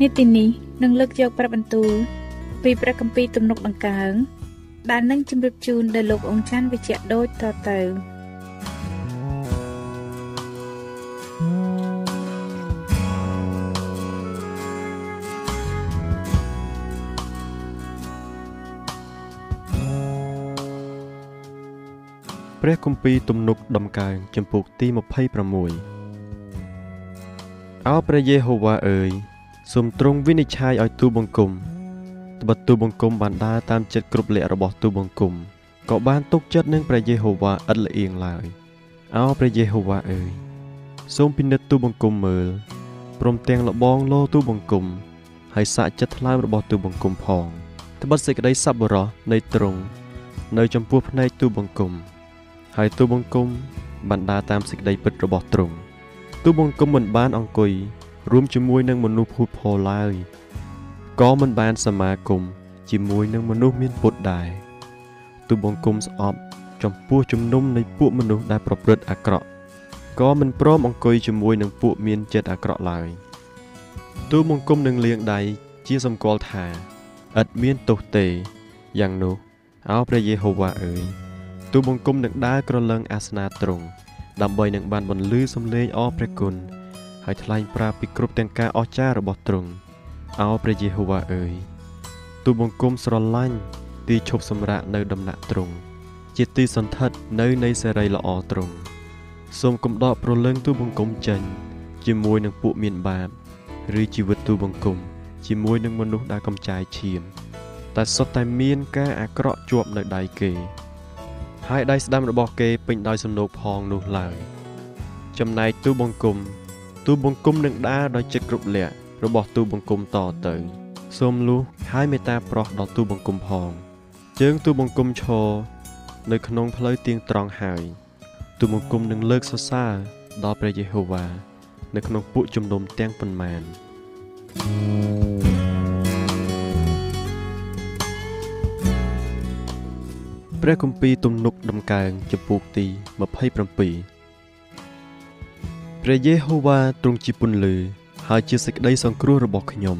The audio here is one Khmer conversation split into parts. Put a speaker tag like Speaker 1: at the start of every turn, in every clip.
Speaker 1: នេតិនេះនឹងលើកយកព្រះបន្ទូលពីព្រះគម្ពីរទំនុកដង្កើងដែលនឹងជម្រាបជូនដល់លោកអង្គច័ន្ទវិជ្ជៈដូចតទៅ
Speaker 2: ព្រះគម្ពីរទំនុកដំកើងចំពោះទី26អោព្រះយេហូវ៉ាអើយ សូមទ្រង់វិនិច្ឆ័យឲ្យទូបង្គំត្បិតទូបង្គំបានដើរតាមចិត្តគ្រប់លក្ខរបស់ទូបង្គំក៏បានទុកចិត្តនឹងព្រះយេហូវ៉ាឥតលៀងឡើយអោព្រះយេហូវ៉ាអើយសូមពិនិត្យទូបង្គំមើលព្រមទាំងលបងលោទូបង្គំហើយសាកចិត្តថ្លើមរបស់ទូបង្គំផងត្បិតសេចក្តីសប្បុរសនៃទ្រង់នៅចំពោះភ្នែកទូបង្គំហើយទូបង្គំបានដើរតាមសេចក្តីពិតរបស់ទ្រង់ទូបង្គំមិនបានអង្គុយ រួមជាមួយនឹងមនុស្សភូតផលឡើយក៏មិនបានសមាគមជាមួយនឹងមនុស្សមានពុតដែរទូបង្គំស្អប់ចំពោះជំនុំនៃពួកមនុស្សដែលប្រព្រឹត្តអាក្រក់ក៏មិនព្រមអង្គុយជាមួយនឹងពួកមានចិត្តអាក្រក់ឡើយទូបង្គំនឹងលៀងដៃជាសម្គាល់ថាឥតមានទោសទេយ៉ាងនោះអោព្រះយេហូវ៉ាអើយទូបង្គំនឹងដើរក្រឡឹងអាសនាទ្រង់ដើម្បីនឹងបានបន្លឺសំឡេងអរព្រះគុណ ហើយថ្លែងប្រាប់ពីគ្រប់ទាំងការអស្ចារ្យរបស់ទ្រង់អោព្រះយេហូវ៉ាអើយទូបង្គំស្រឡាញ់ទីឈប់សម្រាកនៅដំណាក់ទ្រង់ជាទីសន្ធិដ្ឋនៅនៃសេរីល្អទ្រង់សូមកំដកប្រលឹងទូបង្គំចេញជាមួយនឹងពួកមានបាបឬជីវិតទូបង្គំជាមួយនឹងមនុស្សដែលកំចាយឈាមតែសុទ្ធតែមានការអាក្រក់ជាប់នៅដៃគេ ហើយដៃស្ដាំរបស់គេពេញដោយសំណោកផងនោះឡើយចំណែកទូបង្គំ ទូបង្គំនឹងដើរដោយចិត្តគ្រប់លក្ខរបស់ទូបង្គំតទៅ សូមលុះហើយមេត្តាប្រោះដល់ទូបង្គំផងជើងទូបង្គំឈរនៅក្នុងផ្លូវទៀងត្រង់ហើយទូបង្គំនឹងលើកសរសើរដល់ព្រះយេហូវ៉ានៅក្នុងពួកជំនុំទាំងប៉ុន្មាន thank you ព្រះគម្ពីរទំនុកដំកើងចំពោះទី27 ព្រះយេហូវ៉ាទ្រង់ជាពន្លឺ ហើយជាសេចក្តីសង្គ្រោះរបស់ខ្ញុំ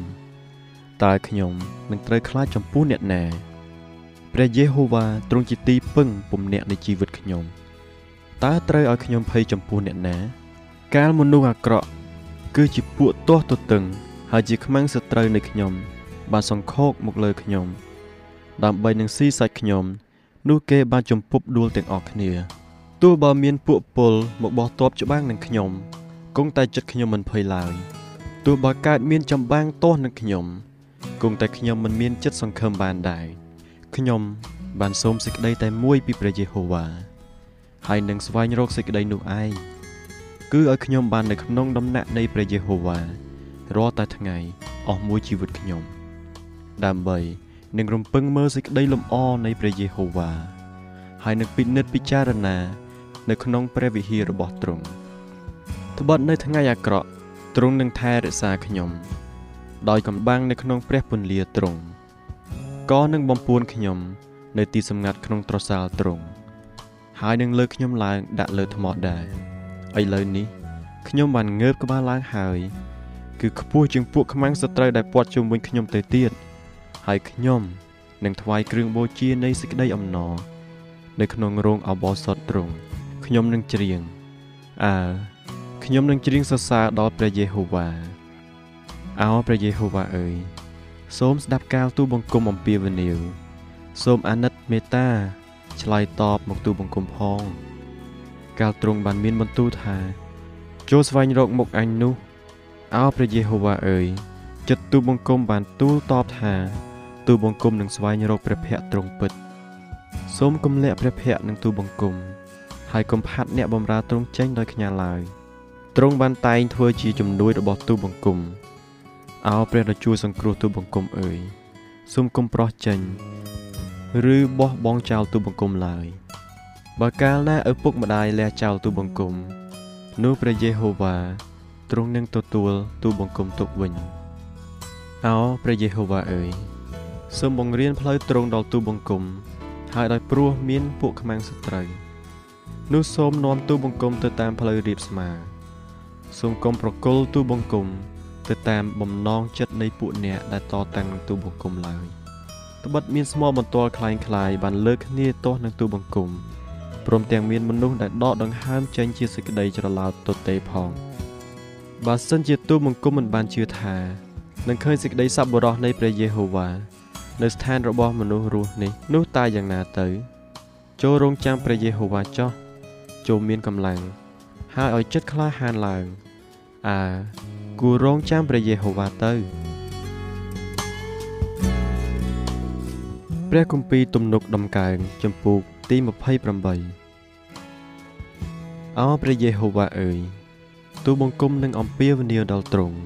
Speaker 2: តើខ្ញុំនឹងត្រូវខ្លាចចំពោះអ្នកណាព្រះយេហូវ៉ាទ្រង់ជាទីពឹងពំនាក់នៃជីវិតខ្ញុំតើត្រូវឲ្យខ្ញុំភ័យចំពោះអ្នកណា កាលមនុស្សអាក្រក់គឺជាពួកទាស់ទទឹង ហើយជាខ្មាំងសត្រូវនៃខ្ញុំ បានសង្ខោកមកលើខ្ញុំ ដើម្បីនឹងស៊ីសាច់ខ្ញុំ នោះគេបានជំពប់ដួលទាំងអស់គ្នា ទោះបើមានពួកពលមកបោះតបច្បាំងនឹងខ្ញុំគង់តែចិត្តខ្ញុំមិនភ័យឡើយទោះបើកើតមានចម្បាំងទាស់នឹងខ្ញុំគង់តែខ្ញុំមិនមានចិត្តសង្ឃឹមបានដែរខ្ញុំបានសូមសេចក្តីតែមួយពីព្រះយេហូវ៉ាហើយនឹងស្វែងរកសេចក្តីនោះឯងគឺឲ្យខ្ញុំបាននៅក្នុងដំណាក់នៃព្រះយេហូវ៉ារាល់តែថ្ងៃអស់មួយជីវិតខ្ញុំ ដើម្បីនឹងរំពឹងមើលសេចក្តីលំអនៃព្រះយេហូវ៉ាហើយនឹងពិនិត្យពិចារណា នៅក្នុងព្រះវិហាររបស់ទ្រង់ត្បិតនៅថ្ងៃអាក្រក់ទ្រង់នឹងថែរក្សាខ្ញុំ ដោយកំបាំងនៅក្នុងព្រះពន្លាទ្រង់ក៏នឹងបំពួនខ្ញុំ នៅទីសម្ងាត់ក្នុងត្រសាលទ្រង់ហើយនឹងលើកខ្ញុំឡើងដាក់លើថ្មដែរឥឡូវនេះខ្ញុំបានងើបក្បាលឡើងហើយគឺខ្ពស់ជាងពួកខ្មាំងសត្រូវដែលពាត់ជុំវិញខ្ញុំទៅទៀតហើយខ្ញុំនឹងថ្វាយគ្រឿងបូជានៃសេចក្តីអំណរនៅក្នុងរោងអបោសុតទ្រង់ ខ្ញុំនឹងច្រៀងអើខ្ញុំនឹងច្រៀងសរសើរដល់ព្រះយេហូវ៉ាអោព្រះយេហូវ៉ាអើយសូមស្ដាប់ការទូលបង្គំអំពាវនាវសូមអាណិតមេត្តាឆ្លើយតបមកទូលបង្គំផងកាលទ្រង់បានមានបន្ទូលថាចូលស្វែងរកមុខអញនោះអោព្រះយេហូវ៉ាអើយចិត្តទូលបង្គំបានទូលតបថាទូលបង្គំនឹងស្វែងរកព្រះភ័ក្ត្រទ្រង់ពិត សូមគំលាក់ព្រះភ័ក្ត្រនឹងទូលបង្គំ ហើយកុំផាត់អ្នកបំរើទ្រង់ចេញដោយខ្ញាល់ឡើយទ្រង់បានតែងធ្វើជាជំនួយរបស់ទូលបង្គំអោព្រះដ៏ជួយសង្គ្រោះទូលបង្គំអើយសូមកុំប្រោះចេញឬបោះបង់ចោលទូលបង្គំឡើយបើកាលណាឪពុកម្ដាយលះចោលទូលបង្គំនោះព្រះយេហូវ៉ាទ្រង់នឹងទទួលទូលបង្គំទុកវិញអោព្រះយេហូវ៉ាអើយសូមបង្រៀនផ្លូវត្រង់ដល់ទូបង្គំហើយដោយព្រោះមានពួកខ្មាំងសត្រូវ នោះសូមនាំទូបង្គំទៅតាមផ្លូវរៀបស្មើសូមកុំប្រគល់ទូបង្គំ ទៅតាមបំណងចិត្តនៃពួកអ្នកដែលតតាំងនឹងទូបង្គំឡើយត្បិតមានស្មោះបន្ទាល់คล้ายคล้ายបានលើកគ្នាទាស់នឹងទូបង្គំព្រមទាំងមានមនុស្សដែលដកដង្ហើមចេញជាសេចក្តីច្រឡោតទទេផងបើសិនជាទូបង្គំមិនបានជឿថានឹងឃើញសេចក្តីសប្បុរសនៃព្រះយេហូវ៉ានៅស្ថានរបស់មនុស្សរស់នេះនោះតើយ៉ាងណាទៅ ចូលរងចាំព្រះយេហូវ៉ាចោះ ចូលមានកម្លាំងហើយឲ្យចិត្តក្លាហានឡើងអើគួររងចាំព្រះយេហូវ៉ាទៅព្រះគម្ពីរទំនុកដំកើងចំពូកទី28អោព្រះយេហូវ៉ាអើយទូបង្គំនឹងអំពាវនាវដល់ទ្រង់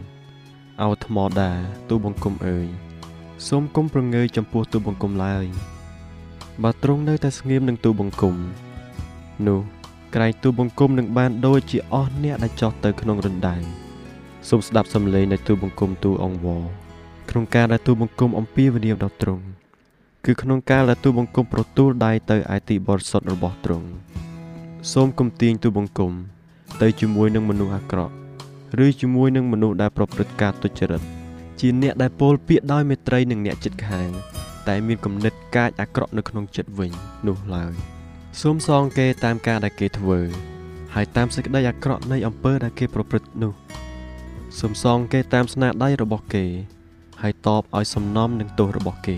Speaker 2: អោថ្មដាទូបង្គំអើយសូមគុំប្រងើយចំពោះទូបង្គំឡើយបើទ្រង់នៅតែស្ងៀមនឹងទូបង្គំនោះ ក្រែងទូបង្គំនឹងបានដូចជាអស់អ្នកដែលចោះទៅក្នុងរណ្ដៅសូមស្ដាប់សំឡេងនៃទូបង្គំទូអង្វរក្នុងការដែលទូបង្គំអំពាវនាវដល់ទ្រង់គឺក្នុងការដែលទូបង្គំប្រទូលដៃទៅឯទីបរិសុទ្ធរបស់ទ្រង់សូមគំទាញទូបង្គំ ទៅជាមួយនឹងមនុស្សអាក្រក់ឬជាមួយនឹងមនុស្សដែលប្រព្រឹត្តការទុច្ចរិតជាអ្នកដែលពោលពាក្យដោយមេត្រីនឹងអ្នកចិត្តខាងតែមានគំនិតកាចអាក្រក់នៅក្នុងចិត្តវិញនោះឡើយ សូមសងគេតាមការដែលគេធ្វើ ហើយតាមសេចក្តីអាក្រក់នៃអំពើដែលគេប្រព្រឹត្តនោះសូមសងគេតាមស្នាដៃរបស់គេ ហើយតបឲ្យសំណំនឹងទោសរបស់គេ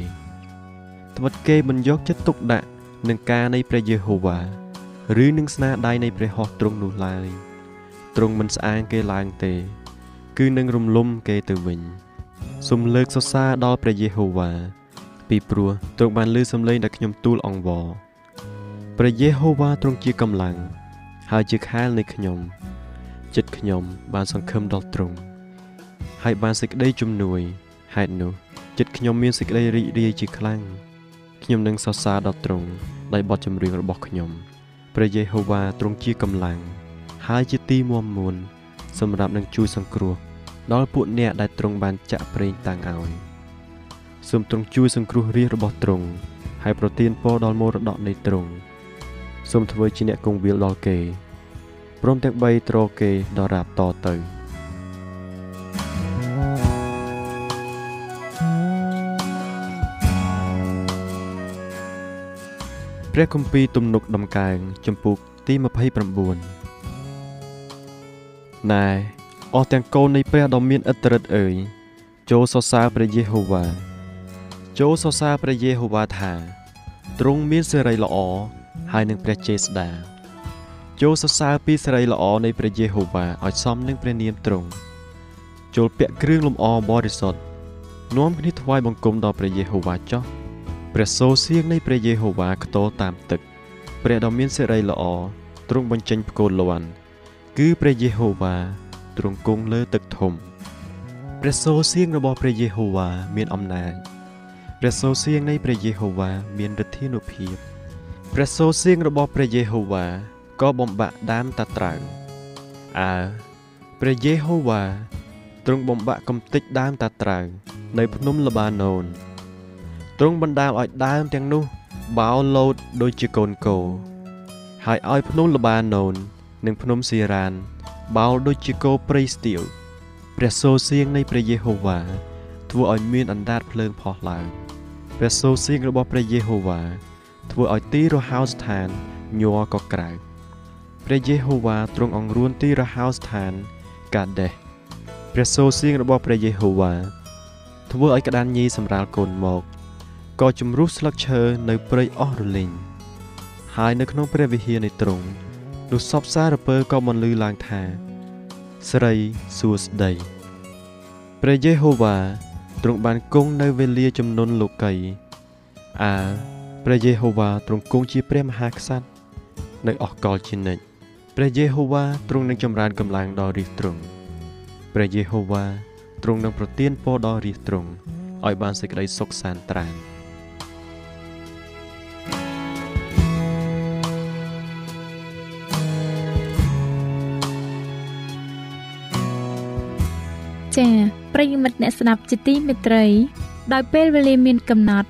Speaker 2: ត្បិតគេមិនយកចិត្តទុកដាក់នឹងការនៃព្រះយេហូវ៉ាឬនឹងស្នាដៃនៃព្រះហស្ថទ្រង់នោះឡើយទ្រង់មិនស្អាងគេឡើងទេ គឺនឹងរំលំគេទៅវិញសូមលើកសរសើរដល់ព្រះយេហូវ៉ាពីព្រោះទ្រង់បានលើសំឡេងដែលខ្ញុំទូលអង្វរ ព្រះយេហូវ៉ាទ្រង់ជាកម្លាំងហើយជាខែលនៃខ្ញុំ ចិត្តខ្ញុំបានសង្ឃឹមដល់ទ្រង់ហើយបានសេចក្តីជំនួយហេតុនោះចិត្តខ្ញុំមានសេចក្តីរីករាយជាខ្លាំងខ្ញុំនឹងសរសើរដល់ទ្រង់ដោយបទចម្រៀងរបស់ខ្ញុំព្រះយេហូវ៉ាទ្រង់ជាកម្លាំងហើយជាទីមាំមួនសម្រាប់នឹងជួយសង្គ្រោះដល់ពួកអ្នកដែលទ្រង់បានចាក់ប្រេងតាំងឲ្យសូមទ្រង់ជួយសង្គ្រោះរាជរបស់ទ្រង់ហើយប្រទានពរដល់មរតកនៃទ្រង់ សូមធ្វើជាអ្នកគង្វាលដល់គេព្រមទាំងបីត្រគេដល់រាបតទៅព្រះគម្ពីរទំនុកដំកើងចំពុកទី29ណែអស់ទាំងកូននៃព្រះដ៏មានឥទ្ធិឫទ្ធិអើយចូលសរសើរព្រះយេហូវ៉ាចូលសរសើរព្រះយេហូវ៉ាថាទ្រង់មានសេរីល្អ ហើយនឹងព្រះចេស្តាចូលសរសើរពីសេរីល្អនៃព្រះយេហូវ៉ាឲ្យសមនឹងព្រះនាមទ្រង់ចូលពាក់គ្រឿងលម្អបរិសុទ្ធនាំគ្នាថ្វាយបង្គំដល់ព្រះយេហូវ៉ាចុះព្រះសូរសៀងនៃព្រះយេហូវ៉ាខ្ទរតាមទឹកព្រះដ៏មានសេរីល្អទ្រង់បញ្ចេញផ្គរលាន់គឺព្រះយេហូវ៉ាទ្រង់គង់លើទឹកធំព្រះសូរសៀងរបស់ព្រះយេហូវ៉ាមានអំណាចព្រះសូរសៀងនៃព្រះយេហូវ៉ាមានឫទ្ធានុភាព ព្រះសូរសៀងរបស់ព្រះយេហូវ៉ាក៏បំបាក់ដានតាត្រៅអើព្រះយេហូវ៉ាទ្រង់បំបាក់កំទេចដើមតាត្រៅនៅភ្នំលបាណូនទ្រង់បណ្ដាលឲ្យដើមទាំងនោះបោលោតដូចជាកូនគោហើយឲ្យភ្នំលបាណូន និងភ្នំស៊ីរ៉ានបោលដូចជាគោព្រៃស្ទៀវព្រះសូរសៀងនៃព្រះយេហូវ៉ាធ្វើឲ្យមានអណ្ដាតភ្លើងផុសឡើងព្រះសូរសៀងរបស់ព្រះយេហូវ៉ា ធ្វើឲ្យទីរហោស្ថានញ័រក៏ក្រៅព្រះយេហូវ៉ាទ្រង់អង្រួនទីរហោស្ថានកាដេសព្រះសូរសៀងរបស់ព្រះយេហូវ៉ាធ្វើឲ្យក្តានញីសម្រាលកូនមកក៏ជំរុះស្លឹកឈើនៅព្រៃអស់រលីងហើយនៅក្នុងព្រះវិហារនៃទ្រង់នោះសពសារពើក៏បន្លឺឡើងថា ស្រីសួស្តីព្រះយេហូវ៉ាទ្រង់បានគង់នៅវេលាចំនួនលោកីអា ព្រះយេហូវ៉ាទ្រង់គង់ជាព្រះមហាក្សត្រនៅអស់កលជានិច្ចព្រះយេហូវ៉ាទ្រង់នឹងចម្រើនកម្លាំងដល់រាជទ្រង់ព្រះយេហូវ៉ាទ្រង់នឹងប្រទានពរដល់រាជទ្រង់ឲ្យបានសេចក្តីសុខសាន្តត្រាណ
Speaker 1: ចា៎ប្រិយមិត្តអ្នកស្ដាប់ជាទីមេត្រី ដោយពេលវេលាមានកំណត់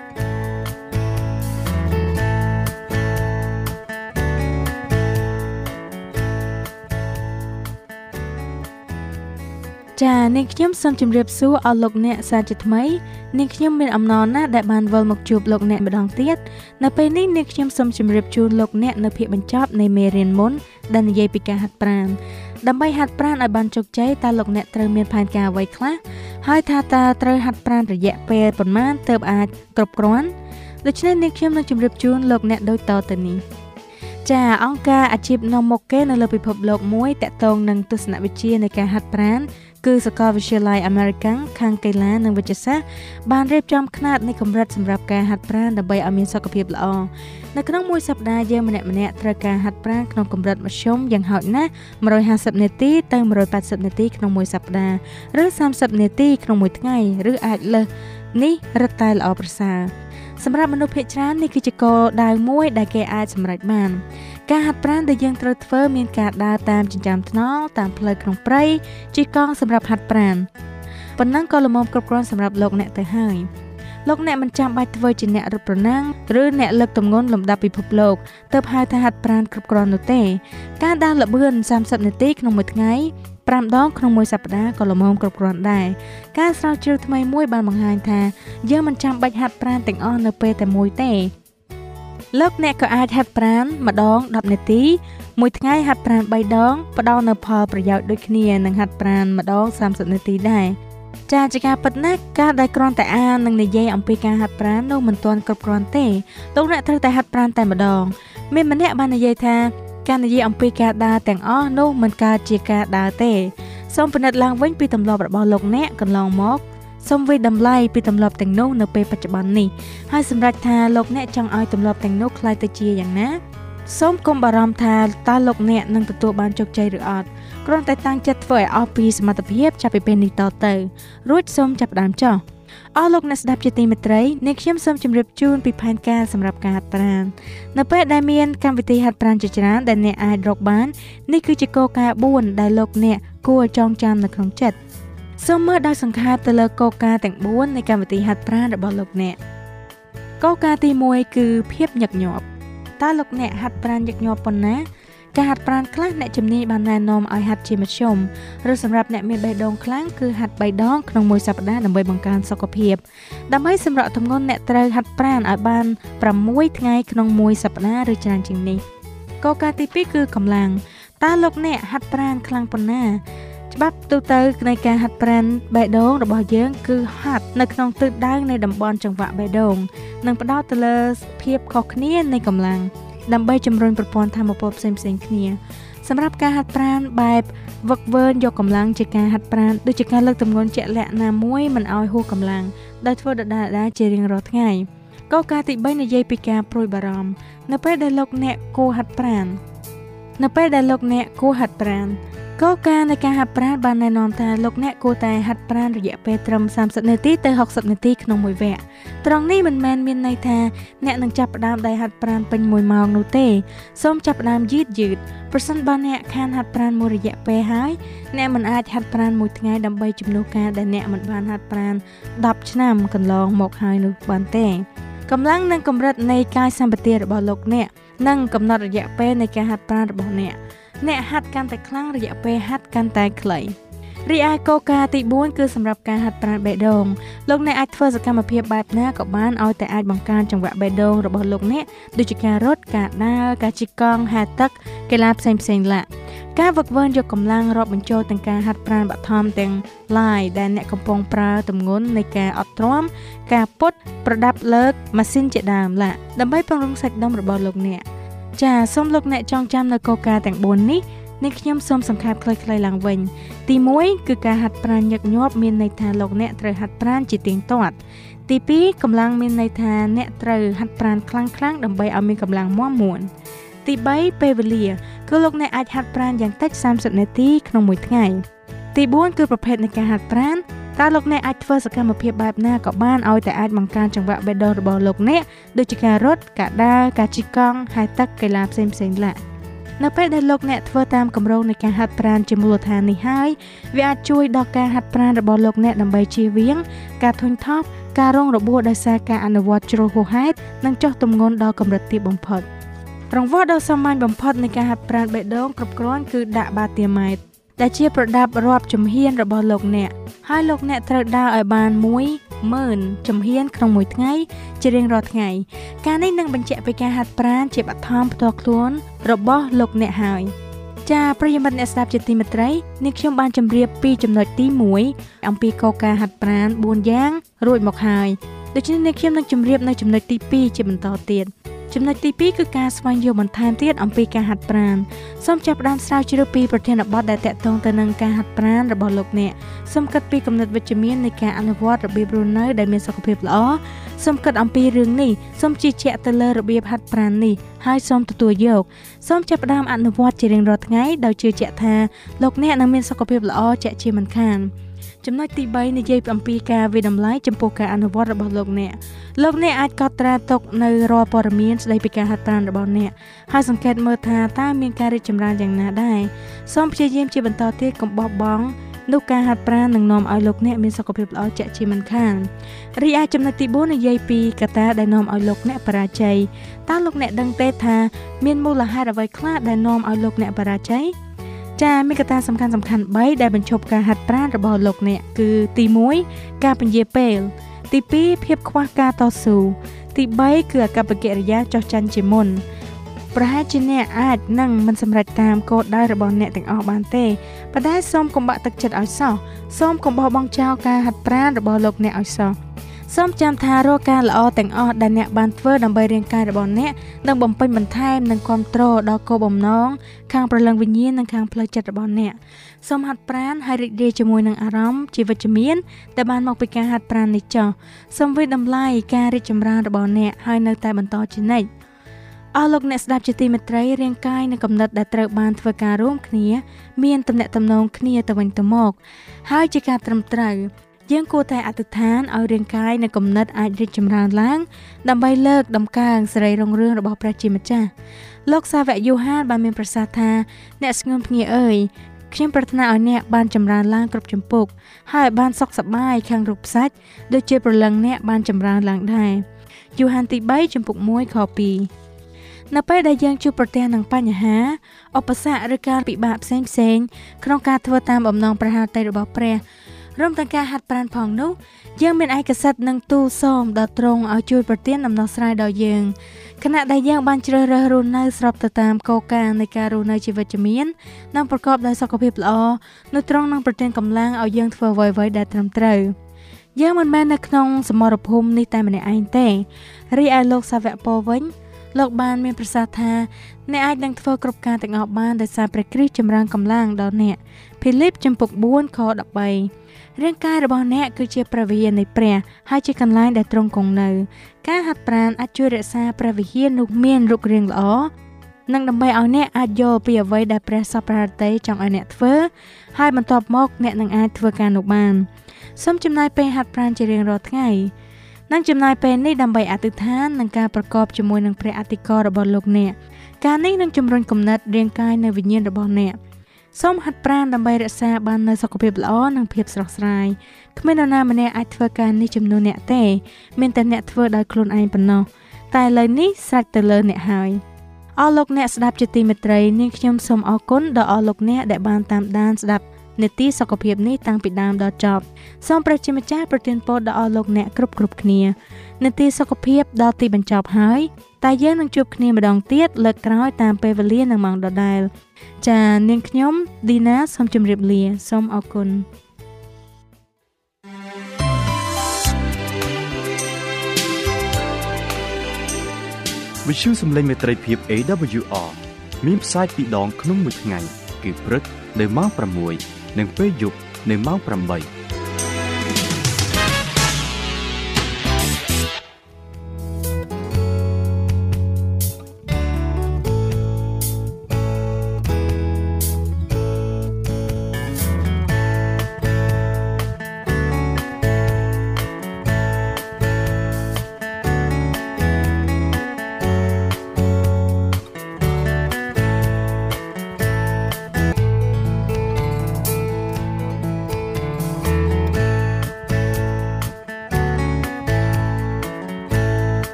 Speaker 3: ចានាងខ្ញុំសូមជម្រាបសួរអស់លោកអ្នកសាជាថ្មីនាងខ្ញុំមានអំណរណាស់ដែលបានវិលមកជួបលោកអ្នកម្ដងទៀតនៅពេលនេះនាងខ្ញុំសូមជម្រាបជូនលោកអ្នកនៅភាគបញ្ចប់នៃមេរៀនមុនដែលនិយាយពីការហាត់ប្រាណដើម្បីហាត់ប្រាណឲ្យបានជោគជ័យតើលោកអ្នកត្រូវមានផែនការអ្វីខ្លះហើយថាតើត្រូវហាត់ប្រាណរយៈពេលប៉ុន្មានទើបអាចគ្រប់គ្រាន់ដូច្នេះនាងខ្ញុំនឹងជម្រាបជូនលោកអ្នកដូចតទៅនេះចាអង្គការអាជីពនាំមុខគេនៅលើពិភពលោកមួយតាក់ទងនឹងទស្សនវិជ្ជានៃការហាត់ប្រាណ គឺសាកលវិទ្យាល័យ American ខាងកីឡានិងវិទ្យាសាស្ត្របានរៀបចំຂ្នាតនៃកម្រិតសម្រាប់ការហាត់ប្រាណដើម្បីឲ្យមានសុខភាពល្អនៅក្នុងមួយសប្តាហ៍យើងម្នាក់ម្នាក់ត្រូវការហាត់ប្រាណក្នុងកម្រិតមធ្យមយ៉ាងហោចណាស់150នាទីទៅ180នាទីក្នុងមួយសប្តាហ៍ឬ30នាទីក្នុងមួយថ្ងៃឬអាចលើសនេះរឹតតែល្អប្រសើរ សម្រាប់មនុស្សភាគច្រើននេះគឺជាគោលដៅមួយដែលគេអាចសម្រេចបាន ការហាត់ប្រាណដែលយើងត្រូវធ្វើមានការដើរតាមចិញ្ចើមថ្នល់តាមផ្លូវក្នុងព្រៃជិះកង់សម្រាប់ហាត់ប្រាណប៉ុណ្ណឹងក៏ល្មមគ្រប់គ្រាន់សម្រាប់លោកអ្នកទៅហើយ លោកអ្នកមិនចាំបាច់ធ្វើជាអ្នករត់ប្រណាំងឬអ្នកលើកទម្ងន់លំដាប់ពិភពលោកទើបហៅថាហាត់ប្រាណគ្រប់គ្រាន់នោះទេ ការដើរល្បឿន30នាទីក្នុងមួយថ្ងៃ5ដងក្នុងមួយសប្តាហ៍ក៏ល្មមគ្រប់គ្រាន់ដែរការស្រាវជ្រាវថ្មីមួយបានបង្ហាញថាយើងមិនចាំបាច់ហាត់ប្រាណទាំងអស់នៅពេលតែមួយទេលោកអ្នកក៏អាចហាត់ប្រាណម្ដង10នាទីមួយថ្ងៃហាត់ប្រាណ3ដងផ្ដល់នូវផលប្រយោជន៍ដូចគ្នានឹងហាត់ប្រាណម្ដង30នាទីដែរ ចាជាការពិតណាស់ការដែលគ្រាន់តែអាននិងនិយាយអំពីការហាត់ប្រាណនោះមិនទាន់គ្រប់គ្រាន់ទេលោកអ្នកត្រូវតែហាត់ប្រាណតែម្ដងមានម្នាក់បាននិយាយថាការនិយាយអំពីការដើរទាំងអស់នោះមិនកើតជាការដើរទេសូមពិនិត្យឡើងវិញពីទម្លាប់របស់លោកអ្នកកន្លងមកសូមវិតម្លៃពីទម្លាប់ទាំងនោះនៅពេលបច្ចុប្បន្ននេះហើយសម្រេចថាលោកអ្នកចង់ឲ្យទម្លាប់ទាំងនោះคล้ายទៅជាយ៉ាងណា សូមកុំបារម្ភថាតើលោកអ្នកនឹងទទួលបានជោគជ័យឬអត់គ្រាន់តែតាំងចិត្តធ្វើឲ្យអស់ពីសមត្ថភាពចាប់ពីពេលនេះតទៅរួចសូមចាប់ផ្ដើមចុះអស់លោកអ្នកស្ដាប់ជាទីមេត្រីនាងខ្ញុំសូមជម្រាបជូនពីផែនការសម្រាប់ការហាត់ប្រាណនៅពេលដែលមានកម្មវិធីហាត់ប្រាណជាច្រើនដែលអ្នកអាចរកបាននេះគឺជាគោលការណ៍4ដែលលោកអ្នកគួរចងចាំនៅក្នុងចិត្តសូមមើលដោយសង្ខេបទៅលើគោលការណ៍ទាំង4នៃកម្មវិធីហាត់ប្រាណរបស់លោកអ្នកគោលការណ៍ទី1គឺភាពញឹកញាប់ តើលោកអ្នកហាត់ប្រាណញឹកញាប់ប៉ុណ្ណាការហាត់ប្រាណខ្លះអ្នកជំនាញបានណែនាំឲ្យហាត់ជាមធ្យមឬសម្រាប់អ្នកមានបេះដូងខ្លាំងគឺហាត់3ដងក្នុងមួយសប្តាហ៍ដើម្បីបង្កើនសុខភាពដើម្បីសម្រកទម្ងន់អ្នកត្រូវហាត់ប្រាណឲ្យបាន6ថ្ងៃក្នុងមួយសប្តាហ៍ឬច្រើនជាងនេះកលការទី2គឺកម្លាំងតើលោកអ្នកហាត់ប្រាណខ្លាំងប៉ុណ្ណា ច្បាប់ទូទៅនៃការហាត់ប្រាណបេះដូងរបស់យើង គឺហាត់នៅក្នុងទិសដៅនៃតំបន់ចង្វាក់បេះដូងនិងផ្ដោតទៅលើភាពខុសគ្នានៃកម្លាំងដើម្បីជំរុញប្រព័ន្ធធម៌ពលផ្សេងផ្សេងគ្នាសម្រាប់ការហាត់ប្រាណបែបវឹកវើយកកម្លាំងជាការហាត់ប្រាណដូចជាការលើកទម្ងន់ជាក់លាក់ណាមួយមិនឲ្យហួសកម្លាំងដោយធ្វើដដែលៗជារៀងរាល់ថ្ងៃកោការទី3និយាយពីការព្រួយបារម្ភនៅពេលដែលលោកអ្នកគួរហាត់ប្រាណនៅពេលដែលលោកអ្នកគួរហាត់ប្រាណ គោលការណ៍នៃការហាត់ប្រាណបានណែនាំថាលោកអ្នកគួរតែហាត់ប្រាណរយៈពេលត្រឹម30នាទីទៅ60នាទីក្នុងមួយវគ្គត្រង់នេះមិនមែនមានន័យថាអ្នកនឹងចាប់ផ្ដើមដោយហាត់ប្រាណពេញ1ម៉ោងនោះទេសូមចាប់ផ្ដើមយឺតយឺតប្រសិនបើអ្នកខានហាត់ប្រាណមួយរយៈពេលហើយអ្នកមិនអាចហាត់ប្រាណមួយថ្ងៃដើម្បីជំនួសការដែលអ្នកមិនបានហាត់ប្រាណ10ឆ្នាំកន្លងមកហើយនោះបានទេកម្លាំងនិងកម្រិតនៃកាយសម្បទារបស់លោកអ្នកនិងកំណត់រយៈពេលនៃការហាត់ប្រាណរបស់អ្នក អ្នកហាត់កាន់តែខ្លាំងរយៈពេលហាត់កាន់តែខ្លីរីឯកោការទី4គឺសម្រាប់ការហាត់ប្រាណបេះដូងលោកអ្នកអាចធ្វើសកម្មភាពបែបណាក៏បានឲ្យតែអាចបង្កើនចង្វាក់បេះដូងរបស់លោកអ្នកដូចជាការរត់ការដើរការជិះកង់ហាត់ទឹកកីឡាផ្សេងផ្សេងឡាការវឹកវើយកកម្លាំងរាប់បញ្ចូលទាំងការហាត់ប្រាណបឋមទាំង lie ដែលអ្នកកំពុងប្រើទម្ងន់នៃការអត់ទ្រាំការពុតប្រដាប់លើកម៉ាស៊ីនជាដើមឡាដើម្បីពង្រឹងសាច់ដុំរបស់លោកអ្នក ចាសូមលោកអ្នកចងចាំនៅកោការទាំង4នេះនេះខ្ញុំសូមសង្ខេបខ្លីៗឡើងវិញ ទី1គឺការហាត់ប្រាណញឹកញាប់មានន័យថាលោកអ្នកត្រូវហាត់ប្រាណជាទៀងទាត់ទី2កម្លាំងមានន័យថាអ្នកត្រូវហាត់ប្រាណខ្លាំងៗដើម្បីឲ្យមានកម្លាំងមាំមួនទី3ពេលវេលាគឺលោកអ្នកអាចហាត់ប្រាណយ៉ាងតិច30នាទីក្នុងមួយថ្ងៃទី4គឺប្រភេទនៃការហាត់ប្រាណ តើលោកអ្នកអាចធ្វើសកម្មភាពបែបណាក៏បានឲ្យតែអាចបង្កើនចង្វាក់បេះដូងរបស់លោកអ្នកដូចជាការរត់ការដើរការជិះកង់ហើយទឹកកីឡាផ្សេងផ្សេងឡានៅពេលដែលលោកអ្នកធ្វើតាមគម្រោងនៃការហាត់ប្រាណជាមូលដ្ឋាននេះហើយវាអាចជួយដល់ការហាត់ប្រាណរបស់លោកអ្នកដើម្បីជៀសវាងការធុញថប់ការរងរបួសដោយសារការអនុវត្តជ្រុលហួសហេតុនិងចុះទម្ងន់ដល់កម្រិតទាបបំផុតរង្វាស់ដ៏សាមញ្ញបំផុតនៃការហាត់ប្រាណបេះដូងគ្រប់គ្រាន់គឺដាក់បាទៀម៉ែត្រ ដែលជាប្រដាប់រាប់ជំហានរបស់លោកអ្នក ហើយលោកអ្នកត្រូវដើរឲ្យបាន10000ជំហានក្នុងមួយថ្ងៃជារៀងរាល់ថ្ងៃ ការនេះនឹងបញ្ជាក់ពីការហាត់ប្រាណជាបឋមផ្ទាល់ខ្លួនរបស់លោកអ្នកហើយចាប្រិយមិត្តអ្នកស្ដាប់ជាទីមេត្រីនេះខ្ញុំបានជម្រាបពីចំណុចទី1អំពីកលការហាត់ប្រាណ4យ៉ាងរួចមកហើយ ដូច្នេះនេះខ្ញុំនឹងជម្រាបនៅចំណុចទី2ជាបន្តទៀតចំណុចទី2គឺការស្វែងយល់បន្ថែមទៀតអំពីការហាត់ប្រាណសូមចាប់ផ្ដើមស្រាវជ្រាវពីប្រធានបទដែលតាក់ទងទៅនឹងការហាត់ប្រាណរបស់លោកអ្នកសូមគិតពីគំនិតវិជ្ជមាននៃការអនុវត្តរបៀបរស់នៅដែលមានសុខភាពល្អសូមគិតអំពីរឿងនេះសូមជឿជាក់ទៅលើរបៀបហាត់ប្រាណនេះហើយសូមទទួលយកសូមចាប់ផ្ដើមអនុវត្តជារៀងរាល់ថ្ងៃដោយជឿជាក់ថាលោកអ្នកនឹងមានសុខភាពល្អជាក់ជាមិនខាន ចំណុចទី3និយាយអំពីការវិដំឡៃចំពោះការអនុវត្តរបស់លោកអ្នកលោកអ្នកអាចកត់ត្រាទុកនៅរាល់ព័ត៌មានស្ដីពីការហាត់ប្រាណរបស់អ្នកហើយសង្កេតមើលថាតើមានការរីកចម្រើនយ៉ាងណាដែរសូមព្យាយាមជាបន្តទៀតកុំបោះបង់នោះការហាត់ប្រាណនឹងនាំឲ្យលោកអ្នកមានសុខភាពល្អជាក់ជាមិនខានរីឯចំណុចទី4និយាយពីកត្តាដែលនាំឲ្យលោកអ្នកបរាជ័យតើលោកអ្នកដឹងទេថាមានមូលហេតុអ្វីខ្លះដែលនាំឲ្យលោកអ្នកបរាជ័យ ចាមានកត្តាសំខាន់សំខាន់3ដែលបញ្ឈប់ការហាត់ប្រាណរបស់លោកអ្នកគឺទី1ការពន្យាពេលទី2ភាពខ្វះការតស៊ូទី3គឺអកប្បកិរិយាចោះចាញ់ជាមុនប្រហែលជាអ្នកអាចនឹងមិនសម្រេចតាមគោលដៅរបស់អ្នកទាំងអស់បានទេប៉ុន្តែសូមកុំបាក់ទឹកចិត្តឲ្យសោះសូមកុំបោះបង់ចោលការហាត់ប្រាណរបស់លោកអ្នកឲ្យសោះ សូមចាំថារាល់ការល្អទាំងអស់ដែលអ្នកបានធ្វើដើម្បីរាងកាយរបស់អ្នកនឹងបំពេញបន្ថែមនិងគ្រប់គ្រងដល់គោលបំណងខាងប្រលឹងវិញ្ញាណនិងខាងផ្លូវចិត្តរបស់អ្នកសូមហាត់ប្រាណហើយរីករាយជាមួយនឹងអារម្មណ៍ជាវិជ្ជមានដែលបានមកពីការហាត់ប្រាណនេះចោះសូមវិតម្លៃការរីកចម្រើនរបស់អ្នកហើយនៅតែបន្តជានិច្ចអស់លោកអ្នកស្ដាប់ជាទីមេត្រីរាងកាយនិងកំណត់ដែលត្រូវបានធ្វើការរួមគ្នា មានទំនាក់ទំនងគ្នាទៅវិញទៅមក ហើយជាការត្រឹមត្រូវ យើងគួរតែអធិដ្ឋានឲ្យរាងកាយនិងគំនិតអាចរីកចម្រើនឡើង ដើម្បីលើកដំកើងសេរីរុងរឿងរបស់ព្រះជាម្ចាស់លោកសាវកយូហានបានមានប្រសាសន៍ថាអ្នកស្ងួនភ្ងាអើយខ្ញុំប្រាថ្នាឲ្យអ្នកបានចម្រើនឡើងគ្រប់ចម្ពោះហើយបានសុខសប្បាយខាងរូបសាច់ដូចជាប្រលឹងអ្នកបានចម្រើនឡើងដែរយូហានទី3ចំពុក1ខ2នៅពេលដែលយើងជួបប្រទះនឹងបញ្ហាឧបសគ្គឬការពិបាកផ្សេងផ្សេងក្នុងការធ្វើតាមបំណងប្រាថ្នាតីរបស់ព្រះ រួមទាំងការហាត់ប្រាណផងនោះយើងមានឯកសិទ្ធិនិងទូលសូមដល់ទ្រង់ឲ្យជួយប្រទានដំណោះស្រាយដល់យើងខណៈដែលយើងបានជ្រើសរើសរស់នៅស្របទៅតាមគោលការណ៍នៃការរស់នៅជីវិតជំនាញនិងប្រកបដោយសុខភាពល្អនោះទ្រង់នឹងប្រទានកម្លាំងឲ្យយើងធ្វើអ្វីៗដែលត្រឹមត្រូវយើងមិនមែននៅក្នុងសមរភូមិនេះតែម្នាក់ឯងទេរីឯលោកសាវកពោវិញលោកបានមានប្រសាសន៍ថាអ្នកអាចនឹងធ្វើគ្រប់ការទាំងអស់បានដោយសារព្រះគ្រីស្ទចម្រើនកម្លាំងដល់អ្នកភីលីបចំពុក4ខ13 រាងកាយរបស់អ្នកគឺជាព្រះវិហារនៃព្រះហើយជាកន្លែងដែលទ្រង់គង់នៅ ការហាត់ប្រាណអាចជួយរក្សាព្រះវិហារនោះមានរូបរាងល្អនិងដើម្បីឲ្យអ្នកអាចយល់ពីអ្វីដែលព្រះសពប្រតិចង់ឲ្យអ្នកធ្វើហើយបន្ទាប់មកអ្នកនឹងអាចធ្វើការនោះបានសូមចំណាយពេលហាត់ប្រាណជារៀងរាល់ថ្ងៃនិងចំណាយពេលនេះដើម្បីអធិដ្ឋាននិងការប្រកបជាមួយនឹងព្រះអធិការរបស់លោកអ្នកការនេះនឹងជំរុញគំនិតរាងកាយនិងវិញ្ញាណរបស់អ្នក។ សូមហាត់ប្រាណដើម្បីរក្សាបាននូវសុខភាពល្អនិងភាពស្រស់ស្រាយគ្មាននរណាម្នាក់អាចធ្វើការនេះចំនួនអ្នកទេមានតែអ្នកធ្វើដោយខ្លួនឯងប៉ុណ្ណោះតែឥឡូវនេះស្រេចទៅលើអ្នកហើយអរលោកអ្នកស្ដាប់ជាទីមេត្រីនាងខ្ញុំសូមអរគុណដល់អស់លោកអ្នកដែលបានតាមដានស្ដាប់នេតិសុខភាពនេះតាំងពីដើមដល់ចប់សូមព្រះជាម្ចាស់ប្រទានពរដល់អស់លោកអ្នកគ្រប់គ្រប់គ្នា នេតិសុខភាពដល់ទីបញ្ចប់ហើយតែយើងនឹងជួបគ្នាម្ដងទៀតលើកក្រោយតាមពេលវេលានិងម៉ោងដដែលចានាងខ្ញុំឌីណាសូមជម្រាបលាសូមអរគុណ
Speaker 4: វិទ្យុសំឡេងមេត្រីភាព AWR មានផ្សាយពីរដងក្នុងមួយថ្ងៃ គឺព្រឹកនៅម៉ោង6និងពេលយប់នៅម៉ោង8